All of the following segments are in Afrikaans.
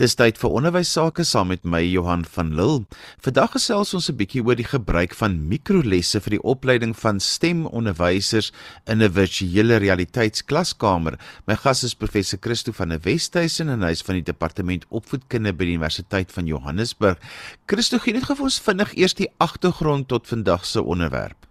Dis tyd vir onderwys sake saam met my Johan van Lille. Vandag gesels ons 'n bietjie oor die gebruik van mikrolesse vir die opleiding van stemonderwysers in 'n virtuele realiteitsklaskamer. My gas is professor Christo van der Westhuizen en hy is van die departement opvoedkunde by die Universiteit van Johannesburg. Christo, gee net gou ons vinnig eers die agtergrond tot vandag se onderwerp.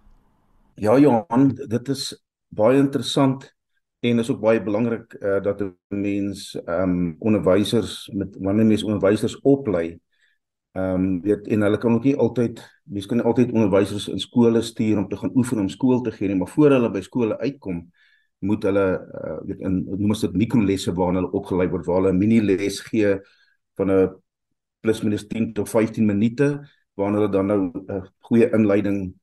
Ja Johan, dit is baie interessant en is ook baie belangrik uh, dat 'n mens ehm um, onderwysers met wanneer mens onderwysers oplei ehm um, weet en hulle kan ook nie altyd mens kan nie altyd onderwysers in skole stuur om te gaan oefen om skool te gee nie maar voor hulle by skole uitkom moet hulle uh, weet in noem ons dit mikrolesse waarna hulle opgelei word waar hulle 'n mini les gee van 'n plus minus 10 tot 15 minute waarna hulle dan nou 'n uh, goeie inleiding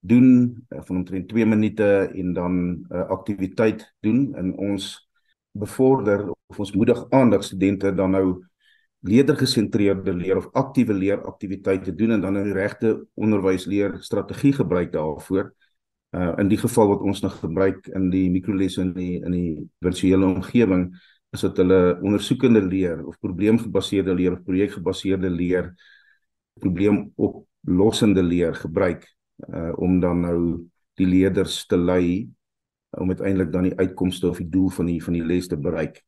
doen uh, van omtrent 2 minute en dan 'n uh, aktiwiteit doen en ons bevorder of ons moedig aan dat studente dan nou leerdergesentreerde leer of aktiewe leer aktiwiteite doen en dan 'n regte onderwysleer strategie gebruik daarvoor. Uh in die geval wat ons nou gebruik in die mikrolesse in die in die virtuele omgewing is dit hulle ondersoekende leer of probleemgebaseerde leer of projekgebaseerde leer probleemoplossende leer gebruik uh om dan nou die leerders te lei om uiteindelik dan die uitkomste of die doel van die van die les te bereik.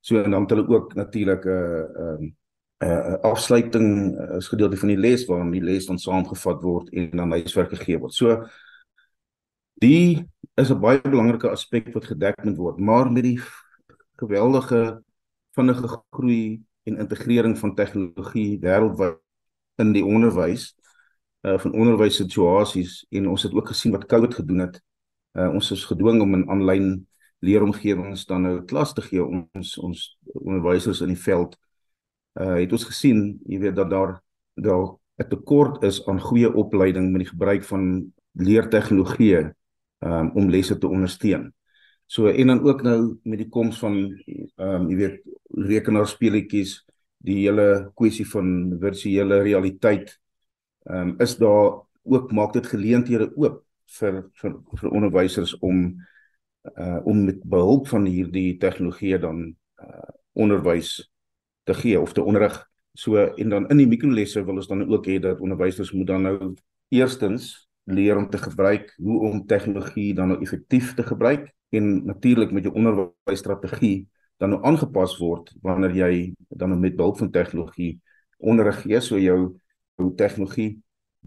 So en dan het hulle ook natuurlik 'n uh, 'n uh, 'n uh, afsluiting is gedeelte van die les waarin die les dan saamgevat word en dan huiswerk gegee word. So die is 'n baie belangrike aspek wat gedek moet word, maar met die geweldige vinnige groei en integrering van tegnologie wêreldwyd in die onderwys uh van onderwyssituasies en ons het ook gesien wat COVID gedoen het. Uh ons is gedwing om in aanlyn leeromgewings dan nou klas te gee ons ons onderwysers in die veld. Uh het ons gesien, jy weet dat daar daar 'n tekort is aan goeie opleiding met die gebruik van leertegnologie um om lesse te ondersteun. So en dan ook nou met die koms van um jy weet rekenaarspeletjies, die hele kwessie van virtuele realiteit ehm um, is daar ook maak dit geleenthede oop vir vir vir onderwysers om uh om met behulp van hierdie tegnologie dan uh onderwys te gee of te onderrig. So en dan in die mikrolesse wil ons dan ook hê dat onderwysers moet dan nou eerstens leer om te gebruik hoe om tegnologie dan nou effektief te gebruik en natuurlik met jou onderwysstrategie dan nou aangepas word wanneer jy dan nou met behulp van tegnologie onderrig gee so jou hoe tegnologie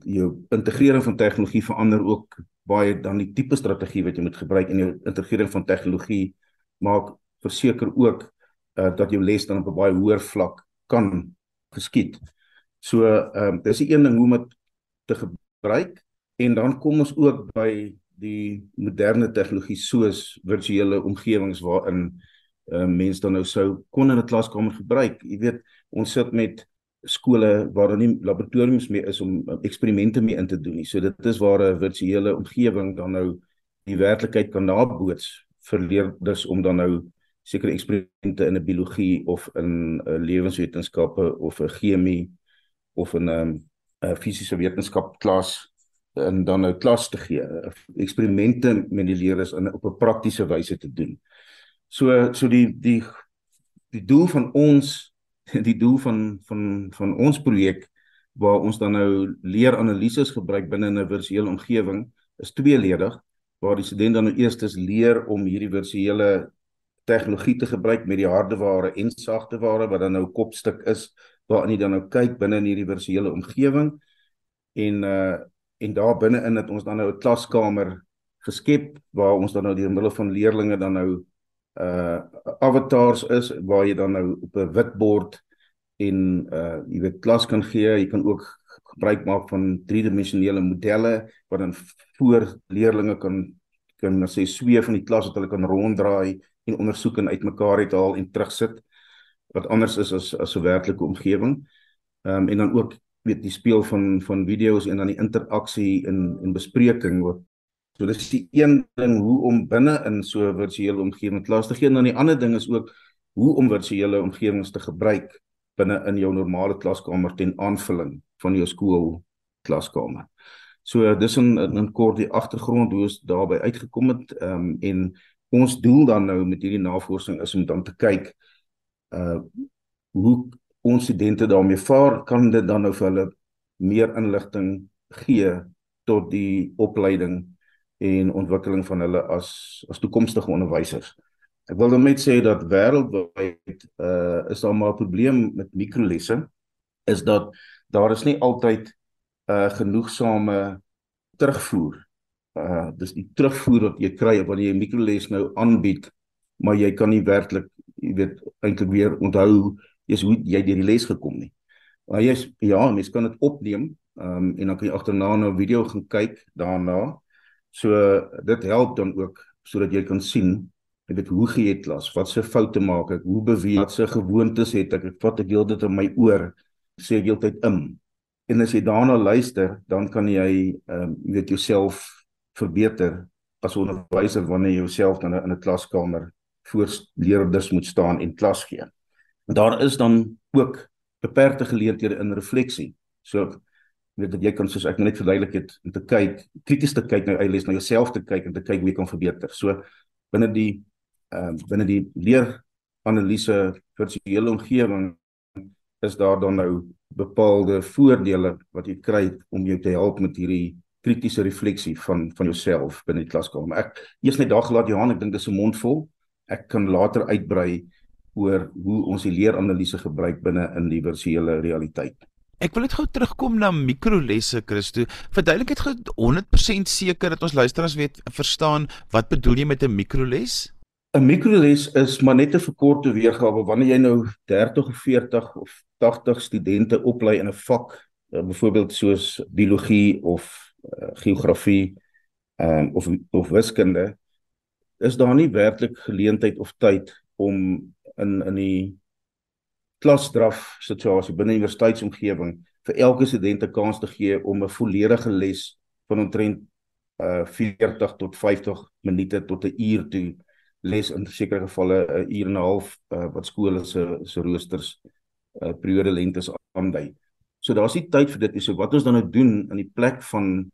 jou integrering van tegnologie verander ook baie dan die tipe strategie wat jy moet gebruik in jou integrering van tegnologie maak verseker ook uh, dat jou les dan op 'n baie hoër vlak kan geskied. So ehm uh, dis die een ding hoe om dit te gebruik en dan kom ons ook by die moderne tegnologie soos virtuele omgewings waarin uh, mense dan nou sou kon in 'n klaskamer gebruik. Jy weet, ons sit met skole waar daar nie laboratoriums meer is om eksperimente mee in te doen nie. So dit is waar 'n virtuele omgewing dan nou die werklikheid kan naboots vir leerders om dan nou sekere eksperimente in 'n biologie of in 'n lewenswetenskappe of 'n chemie of in 'n 'n fisiese wetenskap klas en dan nou klas te gee, eksperimente met die leerders in op 'n praktiese wyse te doen. So so die die die doel van ons die doel van van van ons projek waar ons dan nou leeranalises gebruik binne 'n virtuele omgewing is tweeledig waar die student dan nou eers leer om hierdie virtuele tegnologie te gebruik met die hardeware en sagteware wat dan nou kopstuk is waarin jy dan nou kyk binne in hierdie virtuele omgewing. En uh en daar binne in het ons dan nou 'n klaskamer geskep waar ons dan nou deur middel van leerlinge dan nou uh avatars is waar jy dan nou op 'n wit bord en uh jy weet klas kan gee, jy kan ook gebruik maak van driedimensionele modelle wat dan voor leerders kan kan sê sweef van die klas wat hulle kan ronddraai en ondersoek en uitmekaar uithaal en terugsit wat anders is as as 'n werklike omgewing. Ehm um, en dan ook weet die speel van van video's en dan die interaksie en en bespreking wat So dis die een ding hoe om binne in so 'n virtuele omgewing klas te gee en dan die ander ding is ook hoe om virtuele omgewings te gebruik binne in jou normale klaskamer ten aanvulling van jou skool klaskamer. So dis 'n in kort die agtergrond hoe ons daarby uitgekom het um, en ons doel dan nou met hierdie navorsing is om dan te kyk uh hoe ons studente daarmee vaar, kan dit dan nou vir hulle meer inligting gee tot die opleiding en ontwikkeling van hulle as as toekomstige onderwysers. Ek wil net sê dat wêreldwyd uh is daar maar 'n probleem met mikrolesse is dat daar is nie altyd uh genoegsame terugvoer. Uh dis die terugvoer wat jy kry wanneer jy 'n mikroles nou aanbied, maar jy kan nie werklik, jy weet, eintlik weer onthou jy's hoe jy deur die les gekom nie. Maar jy's ja, mens kan dit opneem, um en dan kan jy agterna na 'n video gaan kyk daarna. So dit help dan ook sodat jy kan sien Ek weet hoe gee jy klas? Wat se foute maak ek? Hoe beweeg? Wat se gewoontes het ek? Ek vat ek dit in my oor. Sê ek heeltyd in. En as jy daarna luister, dan kan jy ehm um, jy weet jouself verbeter as onderwyser wanneer jy jouself dan in 'n klaskamer voor leerders moet staan en klas gee. En daar is dan ook beperkte geleenthede in refleksie. So weet dat jy kan soos ek net verduidelik het om te kyk, krities te kyk na jou eie les, na jouself te kyk en te kyk hoe jy kan verbeter. So binne die ehm uh, binne die leeranalise virtuele omgewing is daar dan nou bepaalde voordele wat jy kry om jou te help met hierdie kritiese refleksie van van jouself binne die klaskamer. Ek eers net daar gelaat Johan, ek dink dis 'n mond vol. Ek kan later uitbrei oor hoe ons die leeranalise gebruik binne in die virtuele realiteit. Ek wil net gou terugkom na mikrolesse Christo. Verduidelik dit gou 100% seker dat ons luisteraars weet verstaan wat bedoel jy met 'n mikroles? 'n Mikroles is maar net 'n verkorte weergawe wanneer jy nou 30 of 40 of 80 studente oplei in 'n vak, uh, byvoorbeeld soos biologie of uh, geografie um, of of wiskunde, is daar nie werklik geleentheid of tyd om in in die klasdraf situasie binne universiteitsomgewing vir elke student 'n kans te gee om 'n volledige les van omtrent uh 40 tot 50 minute tot 'n uur toe les in sekere gevalle 'n uur en 'n half uh, wat skole se se roosters uh, periode lengtes aandui. So daar's nie tyd vir dit nie. So wat ons dan nou doen in die plek van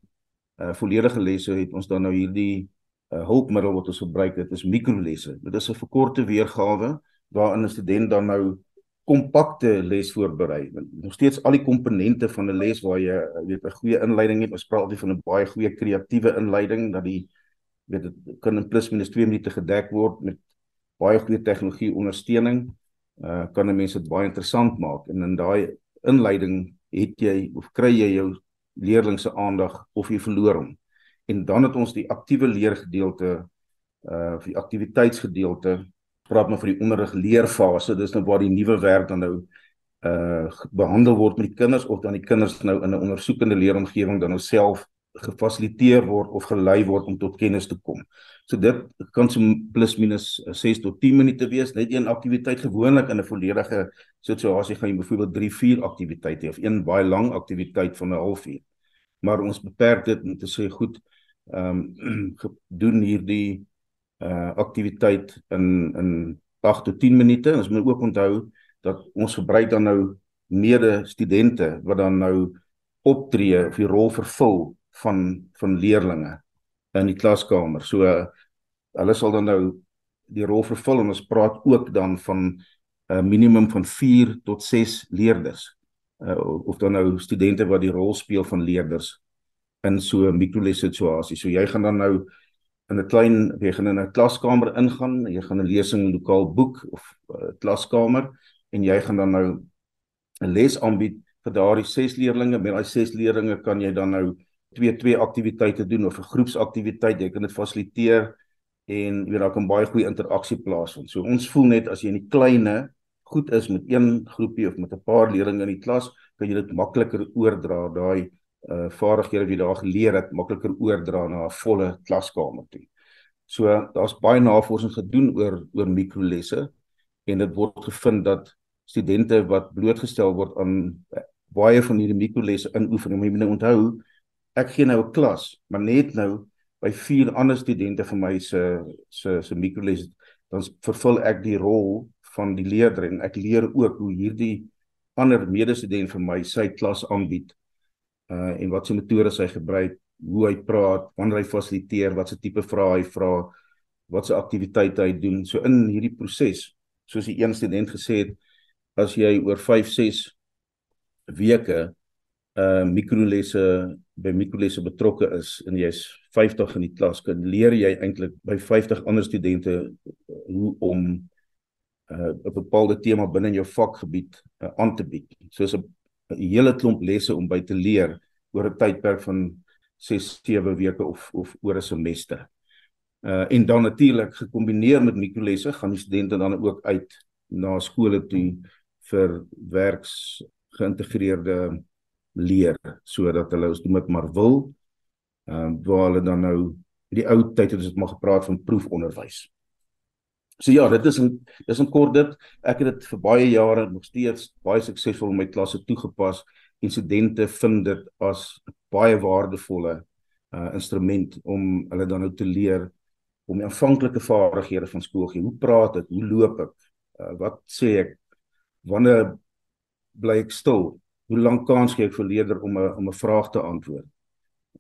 uh volledige lesse het ons dan nou hierdie uh, hulpmiddel wat ons gebruik het is mikrolesse. Dit is 'n verkorte weergawe waarin 'n student dan nou kompakte les voorberei. Nog steeds al die komponente van 'n les waar jy weet 'n goeie inleiding het. Ons praat altyd van 'n baie goeie kreatiewe inleiding dat die weet dit kan in plus minus 2 minute gedek word met baie goeie tegnologie ondersteuning uh kan 'n mens dit baie interessant maak en in daai inleiding het jy of kry jy jou leerling se aandag of jy verloor hom en dan het ons die aktiewe leergedeelte uh vir aktiwiteitsgedeelte praat maar vir die onderrig leerfase dis nou waar die nuwe werk dan nou uh behandel word met die kinders of dan die kinders nou in 'n ondersoekende leeromgewing dan nou self gefasiliteer word of gelei word om tot kennis te kom. So dit kan so plus minus 6 tot 10 minute wees, net een aktiwiteit gewoonlik in 'n volledige situasie gaan jy byvoorbeeld 3, 4 aktiwiteite hê of een baie lang aktiwiteit van 'n halfuur. Maar ons beperk dit om te sê goed, ehm um, doen hierdie uh aktiwiteit in in 8 tot 10 minute. Ons moet ook onthou dat ons gebruik dan nou mede studente wat dan nou optree of die rol vervul van van leerlinge in die klaskamer. So hulle sal dan nou die rol vervul en ons praat ook dan van 'n uh, minimum van 4 tot 6 leerders. Uh, of dan nou studente wat die rol speel van leerders in so 'n mikroles situasie. So jy gaan dan nou in 'n klein jy gaan in 'n klaskamer ingaan, jy gaan 'n lesing lokaal boek of 'n uh, klaskamer en jy gaan dan nou 'n les aanbied vir daardie 6 leerdlinge. Met daai 6 leerdlinge kan jy dan nou twee twee aktiwiteite doen of 'n groepsaktiwiteit, jy kan dit fasiliteer en jy weet daar kan baie goeie interaksie plaasvind. So ons voel net as jy in die kleinste goed is met een groepie of met 'n paar leerders in die klas, kan jy dit makliker oordra daai uh vaardighede wat jy daar geleer het, makliker oordra na 'n volle klaskamer toe. So daar's baie navorsing gedoen oor oor mikrolesse en dit word gevind dat studente wat blootgestel word aan baie van hierdie mikrolesse inoefening, moet jy moet onthou ek gee nou 'n klas, maar net nou by vier ander studente van my se se se mikroles dan vervul ek die rol van die leerder en ek leer ook hoe hierdie ander medestudent vir my sy klas aanbied uh en wat se metodes hy gebruik, hoe hy praat, wanneer hy fasiliteer, wat se tipe vrae hy vra, wat se aktiwiteite hy doen. So in hierdie proses, soos die een student gesê het, as jy oor 5, 6 weke uh mikrolesse by mikrolesse betrokke is en jy's 50 in die klas kan leer jy eintlik by 50 ander studente hoe om uh, 'n bepaalde tema binne in jou vakgebied uh, aan te bied. Soos 'n hele klomp lesse om by te leer oor 'n tydperk van 6, 7 weke of of oor 'n semester. Uh en dan natuurlik gekombineer met mikrolesse gaan die studente dan ook uit na skole toe vir werks geïntegreerde leer sodat hulle ons noem dit maar wil ehm uh, waar hulle dan nou die ou tyd het ons maar gepraat van proefonderwys. So ja, dit is 'n dis 'n kort dit. Ek het dit vir baie jare nog steeds baie suksesvol in my klasse toegepas. Insidente vind dit as baie waardevolle uh instrument om hulle dan nou te leer om die aanvanklike vaardighede van skool gee. Hoe praat ek? Hoe loop ek? Uh, wat sê ek? Wanneer bly ek stil? Hoe lank kans gee ek vir leerder om 'n om 'n vraag te antwoord?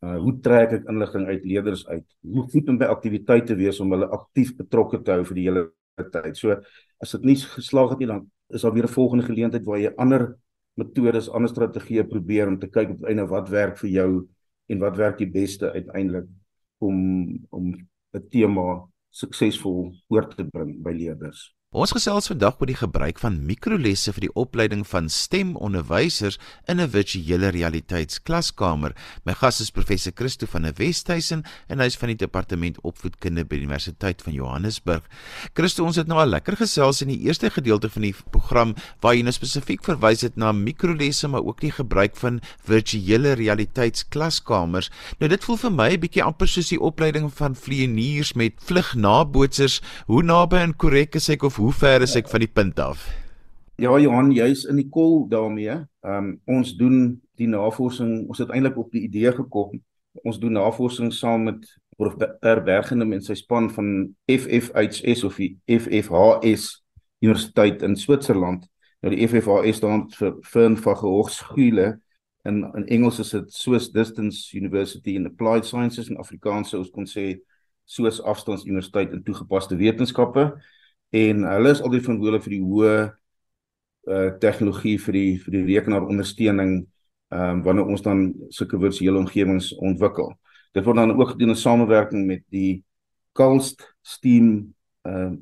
Uh hoe trek ek inligting uit leerders uit? Hoe goed om by aktiwiteite wees om hulle aktief betrokke te hou vir die hele tyd. So as dit nie geslaag het nie dan is daar weer 'n volgende geleentheid waar jy ander metodes, ander strategieë probeer om te kyk op einde wat werk vir jou en wat werk die beste uiteindelik om om 'n tema suksesvol oor te bring by leerders. Ons gesels vandag oor die gebruik van mikrolesse vir die opleiding van stemonderwysers in 'n virtuele realiteitsklaskamer. My gas is professor Christo van der Westhuizen en hy is van die departement opvoedkunde by die Universiteit van Johannesburg. Christo, ons het nou al lekker gesels in die eerste gedeelte van die program waar jy nou spesifiek verwys het na mikrolesse maar ook die gebruik van virtuele realiteitsklaskamers. Nou dit voel vir my 'n bietjie amper soos die opleiding van vlieëniers met vlugnabootsers. Hoe naby en korrek is ek of hoe ver is ek van die punt af? Ja Johan, jy's in die kol daarmee. Ehm um, ons doen die navorsing, ons het eintlik op die idee gekom. Ons doen navorsing saam met Prof Bergenum en sy span van FFHS of die FFHS Universiteit in Switserland. Nou die FFHS staan vir Firm van Gehoogschule in Engels is dit Swiss Distance University in Applied Sciences en Afrikaans sou ons kon sê Swiss Afstandsuniversiteit in toegepaste wetenskappe en hulle is altyd verantwoordelik vir die hoë uh tegnologie vir die vir die rekenaarondersteuning ehm um, wanneer ons dan sulke virtuele omgewings ontwikkel. Dit word dan ook gedoen in samewerking met die Calst Steam ehm uh,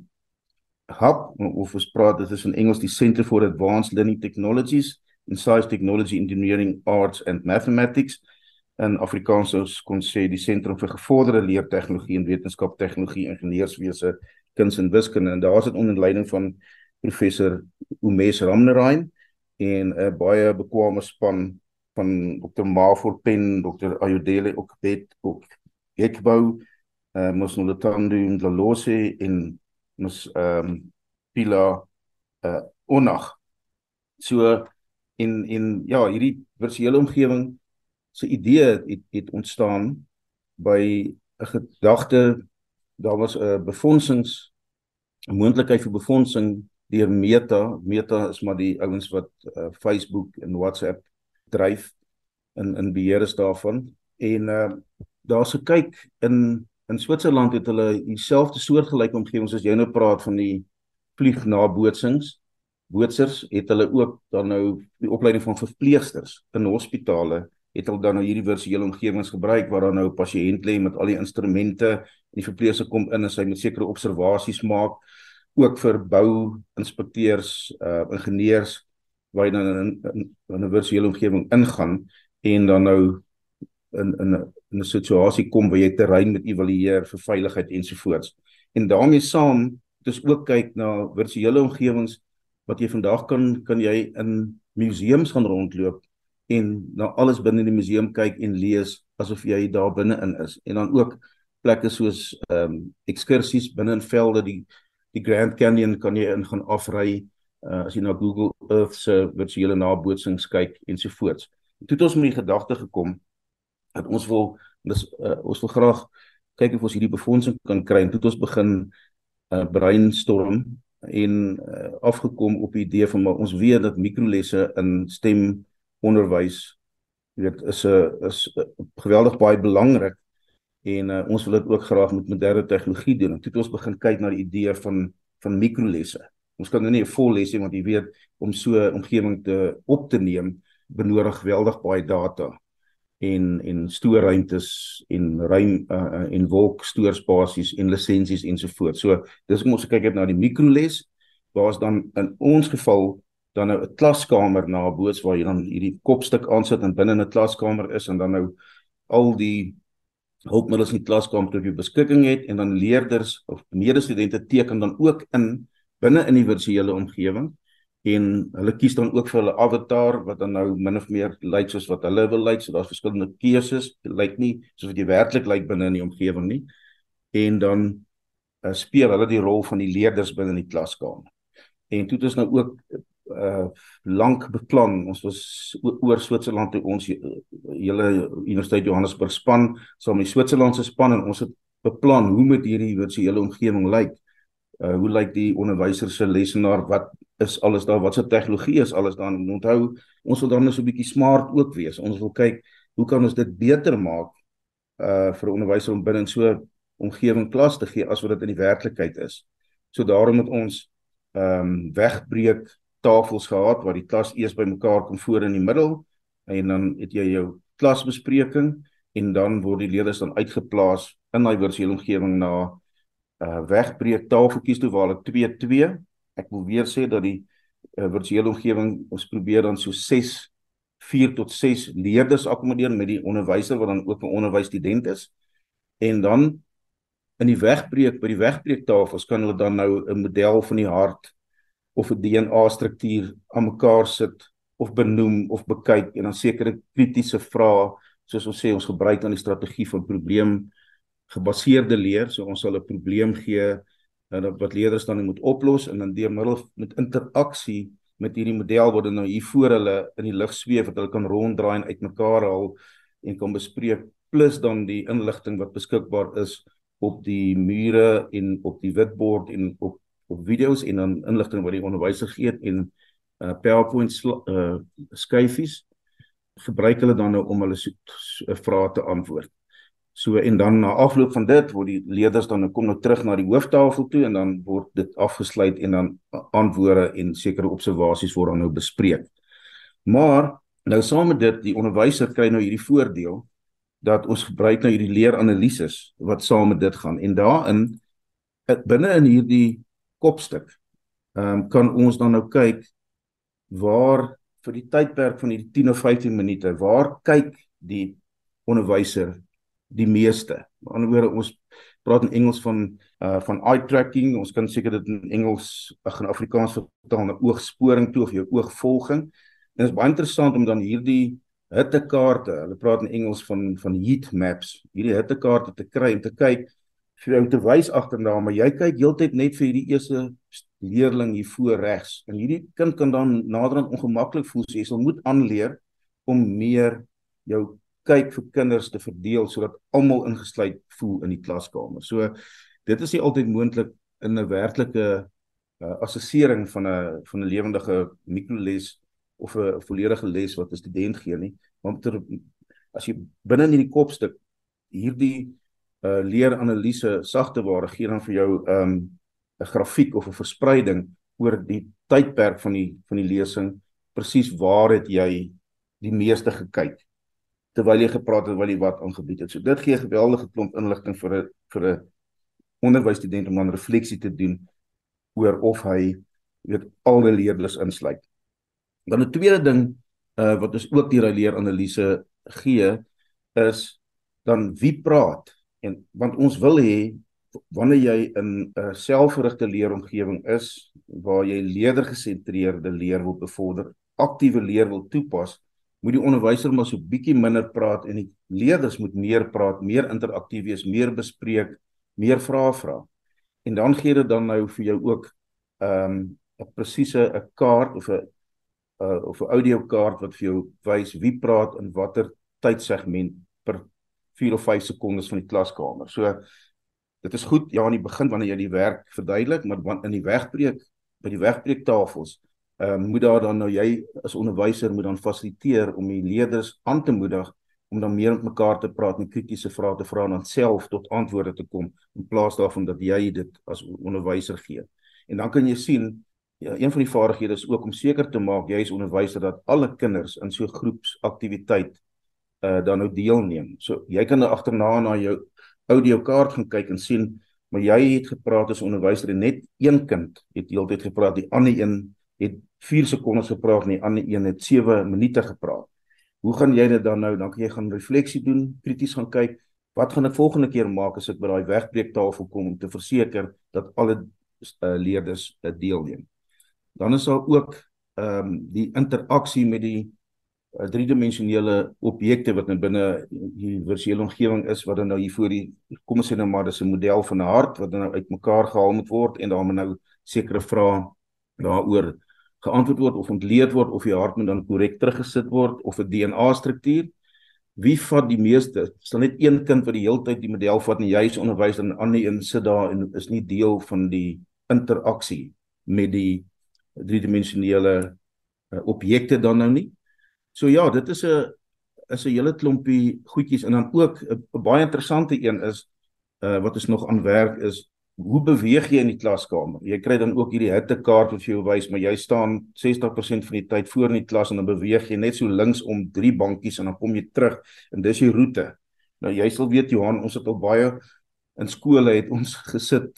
hub of ons praat dit is in Engels die Center for Advanced Learning Technologies in Science Technology Engineering Arts and Mathematics en Afrikaans kon sê die sentrum vir gevorderde leertegnologie en wetenskap tegnologie ingenieurswese kuns en wiskunde en daar is dit onder leiding van professor Umes Ramnerain en 'n baie bekwame span van Dr. Mafor Pen, Dr. Ayodele Okbet ook Gekbou, eh uh, mos nou Tandu en Lalose en mos ehm um, Pila eh uh, Onag. So in in ja, hierdie virtuele omgewing se so idee het, het ontstaan by 'n gedagte daar was 'n uh, befondsings 'n moontlikheid vir befondsing deur Meta. Meta is maar die ouens wat uh, Facebook en WhatsApp dryf in in beheer is daarvan. En uh daar's 'n kyk in in Switserland het hulle dieselfde soortgelyke omgewings as jy nou praat van die vlieg na bootsings. Bootsers het hulle ook dan nou die opleiding van verpleegsters in hospitale het hulle dan nou hierdie virtuele omgewings gebruik waar dan nou 'n pasiënt lê met al die instrumente en die verpleegster kom in en sy moet sekere observasies maak ook vir bou inspekteurs uh ingenieurs waar jy dan in, 'n virtuele omgewing ingaan en dan nou in in 'n 'n situasie kom waar jy terrein moet evalueer vir veiligheid ensovoorts. En daarmee saam dis ook kyk na virtuele omgewings wat jy vandag kan kan jy in museums gaan rondloop en na alles binne die museum kyk en lees asof jy daar binne-in is en dan ook plekke soos ehm um, ekskursies binne in velde die die Grand Canyon kan jy in gaan afry uh, as jy na Google Earth se virtuele nabootsings kyk ensovoorts. Toe het ons met die gedagte gekom dat ons wil dis uh, ons wil graag kyk of ons hierdie befondsing kan kry en toe het ons begin uh, brainstorm en uh, afgekom op die idee van maar ons weet dat mikrolesse in stem onderwys weet is 'n is geweldig baie belangrik en uh, ons wil dit ook graag met moderne tegnologie doen. Toe het ons begin kyk na die idee van van mikrolesse Ons kan nou nie 'n vol les hê want jy weet om so 'n omgewing te op te neem benodig geweldig baie data en en stoorruimtes en ruim uh, en wolk stoorspasies en lisensies ensovoorts. So dis kom ons kyk net na die mikroles waar ons dan in ons geval dan nou 'n klaskamer naboots waar jy dan hierdie kopstuk aansit en binne 'n klaskamer is en dan nou al die hulpmiddels in die klaskamer tot jou beskikking het en dan leerders of medestudente teken dan ook in binne in die virtuele omgewing en hulle kies dan ook vir hulle avatar wat dan nou min of meer lyk soos wat hulle wil lyk. So daar's verskillende keuses. Lyk nie soos wat jy werklik lyk binne in die omgewing nie. En dan uh, speel hulle die rol van die leerders binne in die klaskamer. En toe het ons nou ook uh lank beplan. Ons was oor Switserland toe ons hele Universiteit Johannesburg span saam met die Switserlandse span en ons het beplan hoe moet hierdie virtuele omgewing lyk. Uh hoe lyk die onderwyser se lesenaar? Wat is alles daar? Wat se tegnologie is alles daar? En onthou ons wil dan net so 'n bietjie smart ook wees. Ons wil kyk hoe kan ons dit beter maak uh vir 'n onderwyser om binne so 'n omgewing klas te gee as wat dit in die werklikheid is. So daarom het ons ehm um, wegbreek tafels gehad waar die klas eers bymekaar kom voor in die middel en dan het jy jou klasbespreking en dan word die leerders dan uitgeplaas in daai virtuele omgewing na uh wegbreek tafeltjies toe waar hulle 2 2 ek wil weer sê dat die uh, virtuele omgewing ons probeer dan so 6 4 tot 6 leerders akkommodeer met die onderwyser wat dan ook 'n onderwysstudent is. En dan in die wegbreek by die wegbreektafels kan hulle dan nou 'n model van die hart of 'n DNA struktuur aan mekaar sit of benoem of bekyk en dan sekere kritiese vrae soos ons sê ons gebruik dan die strategie van probleem gebaseerde leer. So ons sal 'n probleem gee en uh, wat leerders dan moet oplos en dan deur middel met interaksie met hierdie model word nou hier voor hulle in die lug sweef wat hulle kan ronddraai en uitmekaar haal en kan bespreek plus dan die inligting wat beskikbaar is op die mure en op die witbord en op op video's en dan inligting wat die onderwyser gee en uh, PowerPoint uh, skyfies gebruik hulle dan nou om hulle so, so, vrae te antwoord. So en dan na afloop van dit word die leerders dan kom nou terug na die hooftafel toe en dan word dit afgesluit en dan antwoorde en sekere observasies word dan nou bespreek. Maar nou saam met dit die onderwyser kry nou hierdie voordeel dat ons gebruik nou hierdie leeranalises wat saam met dit gaan en daarin binne in hierdie kopstuk ehm um, kan ons dan nou kyk waar vir die tydperk van hierdie 10 of 15 minute waar kyk die onderwyser die meeste. Met ander woorde ons praat in Engels van uh van eye tracking. Ons kan seker dit in Engels ag in Afrikaans vertaal na oogsporing toe of jou oogvolging. En dit is baie interessant om dan hierdie hittekaarte, hulle praat in Engels van van heat maps, hierdie hittekaarte te kry om te kyk vir jou te wys agterna, maar jy kyk heeltyd net vir hierdie eerste leerling hier voor regs. En hierdie kind kan dan naderhand ongemaklik voel, so jy sal moet aanleer om meer jou kyk vir kinders te verdeel sodat almal ingesluit voel in die klaskamer. So dit is nie altyd moontlik in 'n werklike uh, assessering van 'n van 'n lewendige mikroles of 'n volledige les wat 'n student gee nie. Want ter, as jy binne in hierdie kopstuk hierdie uh, leeranalise sagte ware gee dan vir jou 'n um, grafiek of 'n verspreiding oor die tydperk van die van die lesing presies waar het jy die meeste gekyk terwyl jy gepraat het wat jy wat aangebied het. So dit gee 'n geweldige klomp inligting vir 'n vir 'n onderwysstudent om dan refleksie te doen oor of hy weet al die leerders insluit. Dan 'n tweede ding uh wat ons ook deur die leeranalise gee is dan wie praat en want ons wil hê wanneer jy in 'n selfgerigte leeromgewing is waar jy leerdergesentreerde leer wil bevorder, aktiewe leer wil toepas, moet die onderwyser maar so bietjie minder praat en die leerders moet meer praat, meer interaktief wees, meer bespreek, meer vrae vra. En dan gee dit dan nou vir jou ook 'n um, presiese 'n kaart of 'n uh, of 'n audiokaart wat vir jou wys wie praat in watter tydsegment per 4 of 5 sekondes van die klaskamer. So dit is goed ja aan die begin wanneer jy die werk verduidelik, maar in die wegbreek by die wegbreektafels ehm uh, moet daar dan nou jy as onderwyser moet dan fasiliteer om die leerders aan te moedig om dan meer met mekaar te praat en kritiese vrae te vra en dan self tot antwoorde te kom in plaas daarvan dat jy dit as onderwyser gee. En dan kan jy sien ja, een van die vaardighede is ook om seker te maak jy is onderwyser dat alle kinders in so 'n groepsaktiwiteit uh dan nou deelneem. So jy kan nou agterna na jou audiokaart gaan kyk en sien maar jy het gepraat as onderwyser en net een kind het heeltyd gepraat, die ander een het 4 sekondes gepraat en die ander een het 7 minute gepraat. Hoe gaan jy dit dan nou? Dan kan jy gaan refleksie doen, krities gaan kyk. Wat gaan ek volgende keer maak as ek by daai wegbreektafel kom om te verseker dat alle uh, leerders dit deelneem? Dan is daar ook ehm um, die interaksie met die uh, driedimensionele objekte wat nou binne die virtuele omgewing is wat dan nou hier voor die kom ons sê nou maar dis 'n model van 'n hart wat dan nou uitmekaar gehaal moet word en dan moet nou sekere vrae daaroor geantwoord word of ontleed word of die hart moet dan korrek teruggesit word of 'n DNA struktuur wie vat die meeste is dan net een kind wat die hele tyd die model vat en jy is onderwys en 'n ander een sit daar en is nie deel van die interaksie met die driedimensionele uh, objekte dan nou nie. So ja, dit is 'n is 'n hele klompie goedjies en dan ook 'n baie interessante een is uh wat ons nog aan werk is hoe beweeg jy in die klaskamer? Jy kry dan ook hierdie hittekaart wat vir jou wys, maar jy staan 60% van die tyd voor in die klas en dan beweeg jy net so links om drie bankies en dan kom jy terug en dis die roete. Nou jy sal weet Johan, ons het al baie in skole het ons gesit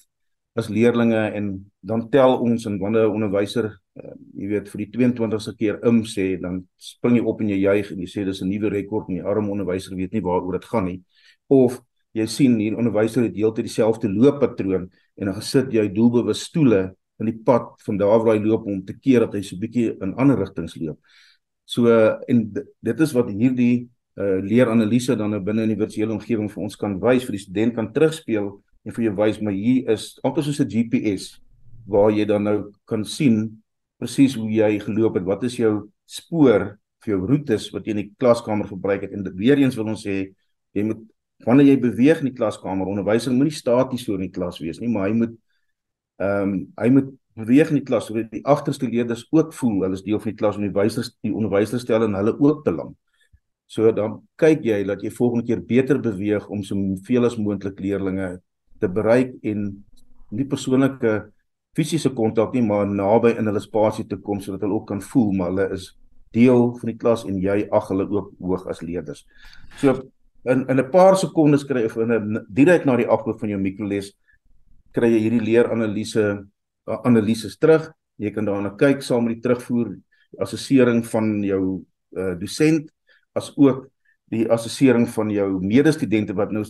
as leerlinge en dan tel ons en wanneer 'n onderwyser uh, jy weet vir die 22ste keer im sê dan spring jy op en jy juig en jy sê dis 'n nuwe rekord en die arme onderwyser weet nie waaroor dit gaan nie of jy sien hier onderwyser het heeltyd dieselfde looppatroon en dan gesit jy doelbewus stoele in die pad van daar waar hy loop om te keer dat hy so 'n bietjie in ander rigtings loop. So en dit is wat hierdie uh, leeranalise dan nou binne in die virtuele omgewing vir ons kan wys vir die student kan terugspeel en vir jou wys maar hier is amper soos 'n GPS waar jy dan nou kan sien presies hoe jy geloop het, wat is jou spoor vir jou roetes wat jy in die klaskamer gebruik het en weer eens wil ons sê jy moet wanneer jy beweeg in die klaskamer onderwyser moenie staties voor in die klas wees nie, maar hy moet ehm um, hy moet beweeg in die klas sodat die agterste leerders ook voel hulle is deel van die klas en die onderwysers die onderwysers stel en hulle ook belang. So dan kyk jy dat jy volgende keer beter beweeg om so veel as moontlik leerders te bereik en nie persoonlike fisiese kontak nie maar naby in hulle spasie te kom sodat hulle ook kan voel maar hulle is deel van die klas en jy ag hulle ook hoog as leerders. So in in 'n paar sekondes kry of in 'n direk na die afloop van jou mikroles kry jy hierdie leeranalise analises terug. Jy kan daarna kyk saam met die terugvoer assessering van jou uh, dosent as ook die assessering van jou medestudente wat nou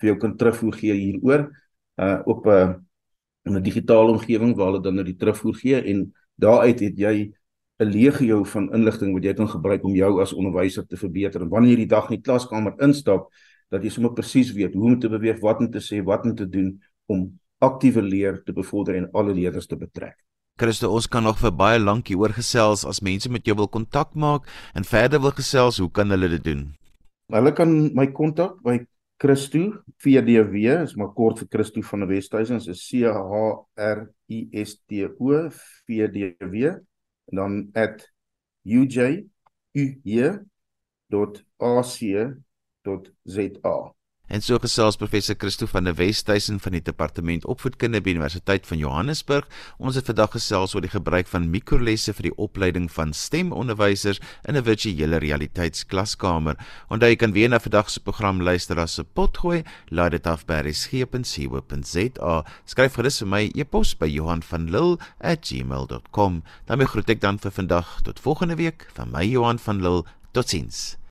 vir jou kan terugvoer gee hieroor uh op 'n uh, in 'n digitale omgewing waar hulle dan nou die terugvoer gee en daaruit het jy 'n legio van inligting wat jy kan gebruik om jou as onderwyser te verbeter. En wanneer jy die dag in die klaskamer instap, dat jy sommer presies weet hoe om te beweeg, wat om te sê, wat om te doen om aktiewe leer te bevorder en alle leerders te betrek. Christo, ons kan nog vir baie lank hier oor gesels as mense met jou wil kontak maak en verder wil gesels, hoe kan hulle dit doen? Hulle kan my kontak by Christo VDW is maar kort vir Christo van die Westhuizen is C H R I S T O V D W en dan @uj.ac.za En so gesels professor Christo van der Westhuizen van die departement opvoedkunde by Universiteit van Johannesburg. Ons het vandag gesels oor die gebruik van mikrolesse vir die opleiding van stemonderwysers in 'n virtuele realiteitsklaskamer. Onthou jy kan weer na vandag se program luister as 'n potgooi. Laai dit af by resgep.co.za. Skryf gerus vir my e-pos by Johan van Lille@gmail.com. Dan groet ek dan vir vandag tot volgende week van my Johan van Lille. Totsiens.